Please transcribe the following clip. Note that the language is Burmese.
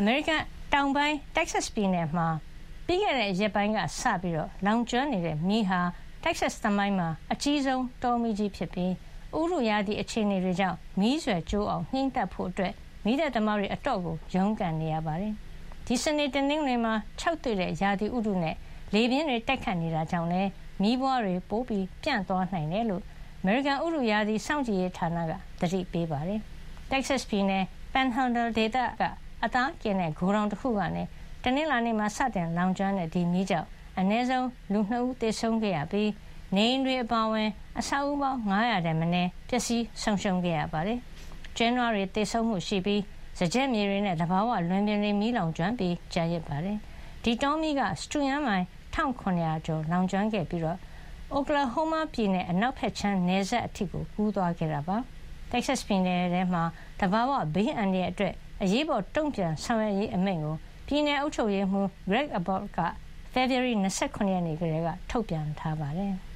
အမေရိကန်တောင်ပိုင်း Texas ပြည်နယ်မှာ ပြီးခဲ့တဲ့ရက်ပိုင်းကစပြီး လောင်ကျွမ်းနေတဲ့ မီးဟာ Texas သမိုင်းမှာ အကြီးဆုံး တောမီးကြီးဖြစ်ပြီး ဥတုရာသီ အခြေအနေတွေကြောင့် မီးစွယ်ကျိုးအောင် ငြှိမ်းသတ်ဖို့ မီးသတ်သမားတွေ အတော်ရုန်းကန်နေရပါတယ်။ဒီ စနေ၊တနင်္ဂနွေမှာ ခြောက်သွေ့တဲ့ ရာသီဥတုနဲ့ လေပြင်းတွေ တိုက်ခတ်နေတာကြောင့်လည်း မီးပွားတွေ ပိုပြန့်သွားနိုင်တယ်လို့ အမေရိကန် ဥတုရာသီ စောင့်ကြည့်ရေးဌာနက သတိပေးပါတယ်။ Texas ပြည်နယ် Panhandle ဒေသက အသားကင်တဲ့ဂိုဒေါင်တခုကနေတနင်္လာနေ့မှာစတင်လောင်ကျွမ်းတဲ့ဒီမီးကြောင့်အနည်းဆုံးလူ၂ဦးသေဆုံးခဲ့ရပြီးနေအိမ်တွေအပါအဝင် အဆောက်အဦးပေါင်း၅၀၀ထက်မနည်းပျက်စီးဆုံးရှုံးခဲ့ရပါတယ်။ကျွဲနွားတွေသေဆုံးမှုရှိပြီးစားကျက်မြေတွေနဲ့သဘာဝလွင်ပြင်တွေမီးလောင်ကျွမ်းပြီးကျန်ရစ်ပါတယ်။ဒီတောမီးကစတုရန်းမိုင်၁၇၀၀ကျော်လောင်ကျွမ်းခဲ့ပြီး Oklahoma ပြည်နယ်အနောက်ဘက်ခြမ်းနယ်စပ်အထိကူးသွားခဲ့တာပါ။ Texas ပြည်နယ်ထဲမှာသဘာဝဘေးအန္တရာယ်အတွက် အရေးပေါ်တုံ့ပြန်ဆောင်ရွက်ရေးအမိန့်ကို ပြည်နယ်အုပ်ချုပ်ရေးမှူး Greg Abbott က ဖေဖေါ်ဝါရီ ၂၇ ရက်နေ့ကတည်းက ထုတ်ပြန်ထားပါတယ်။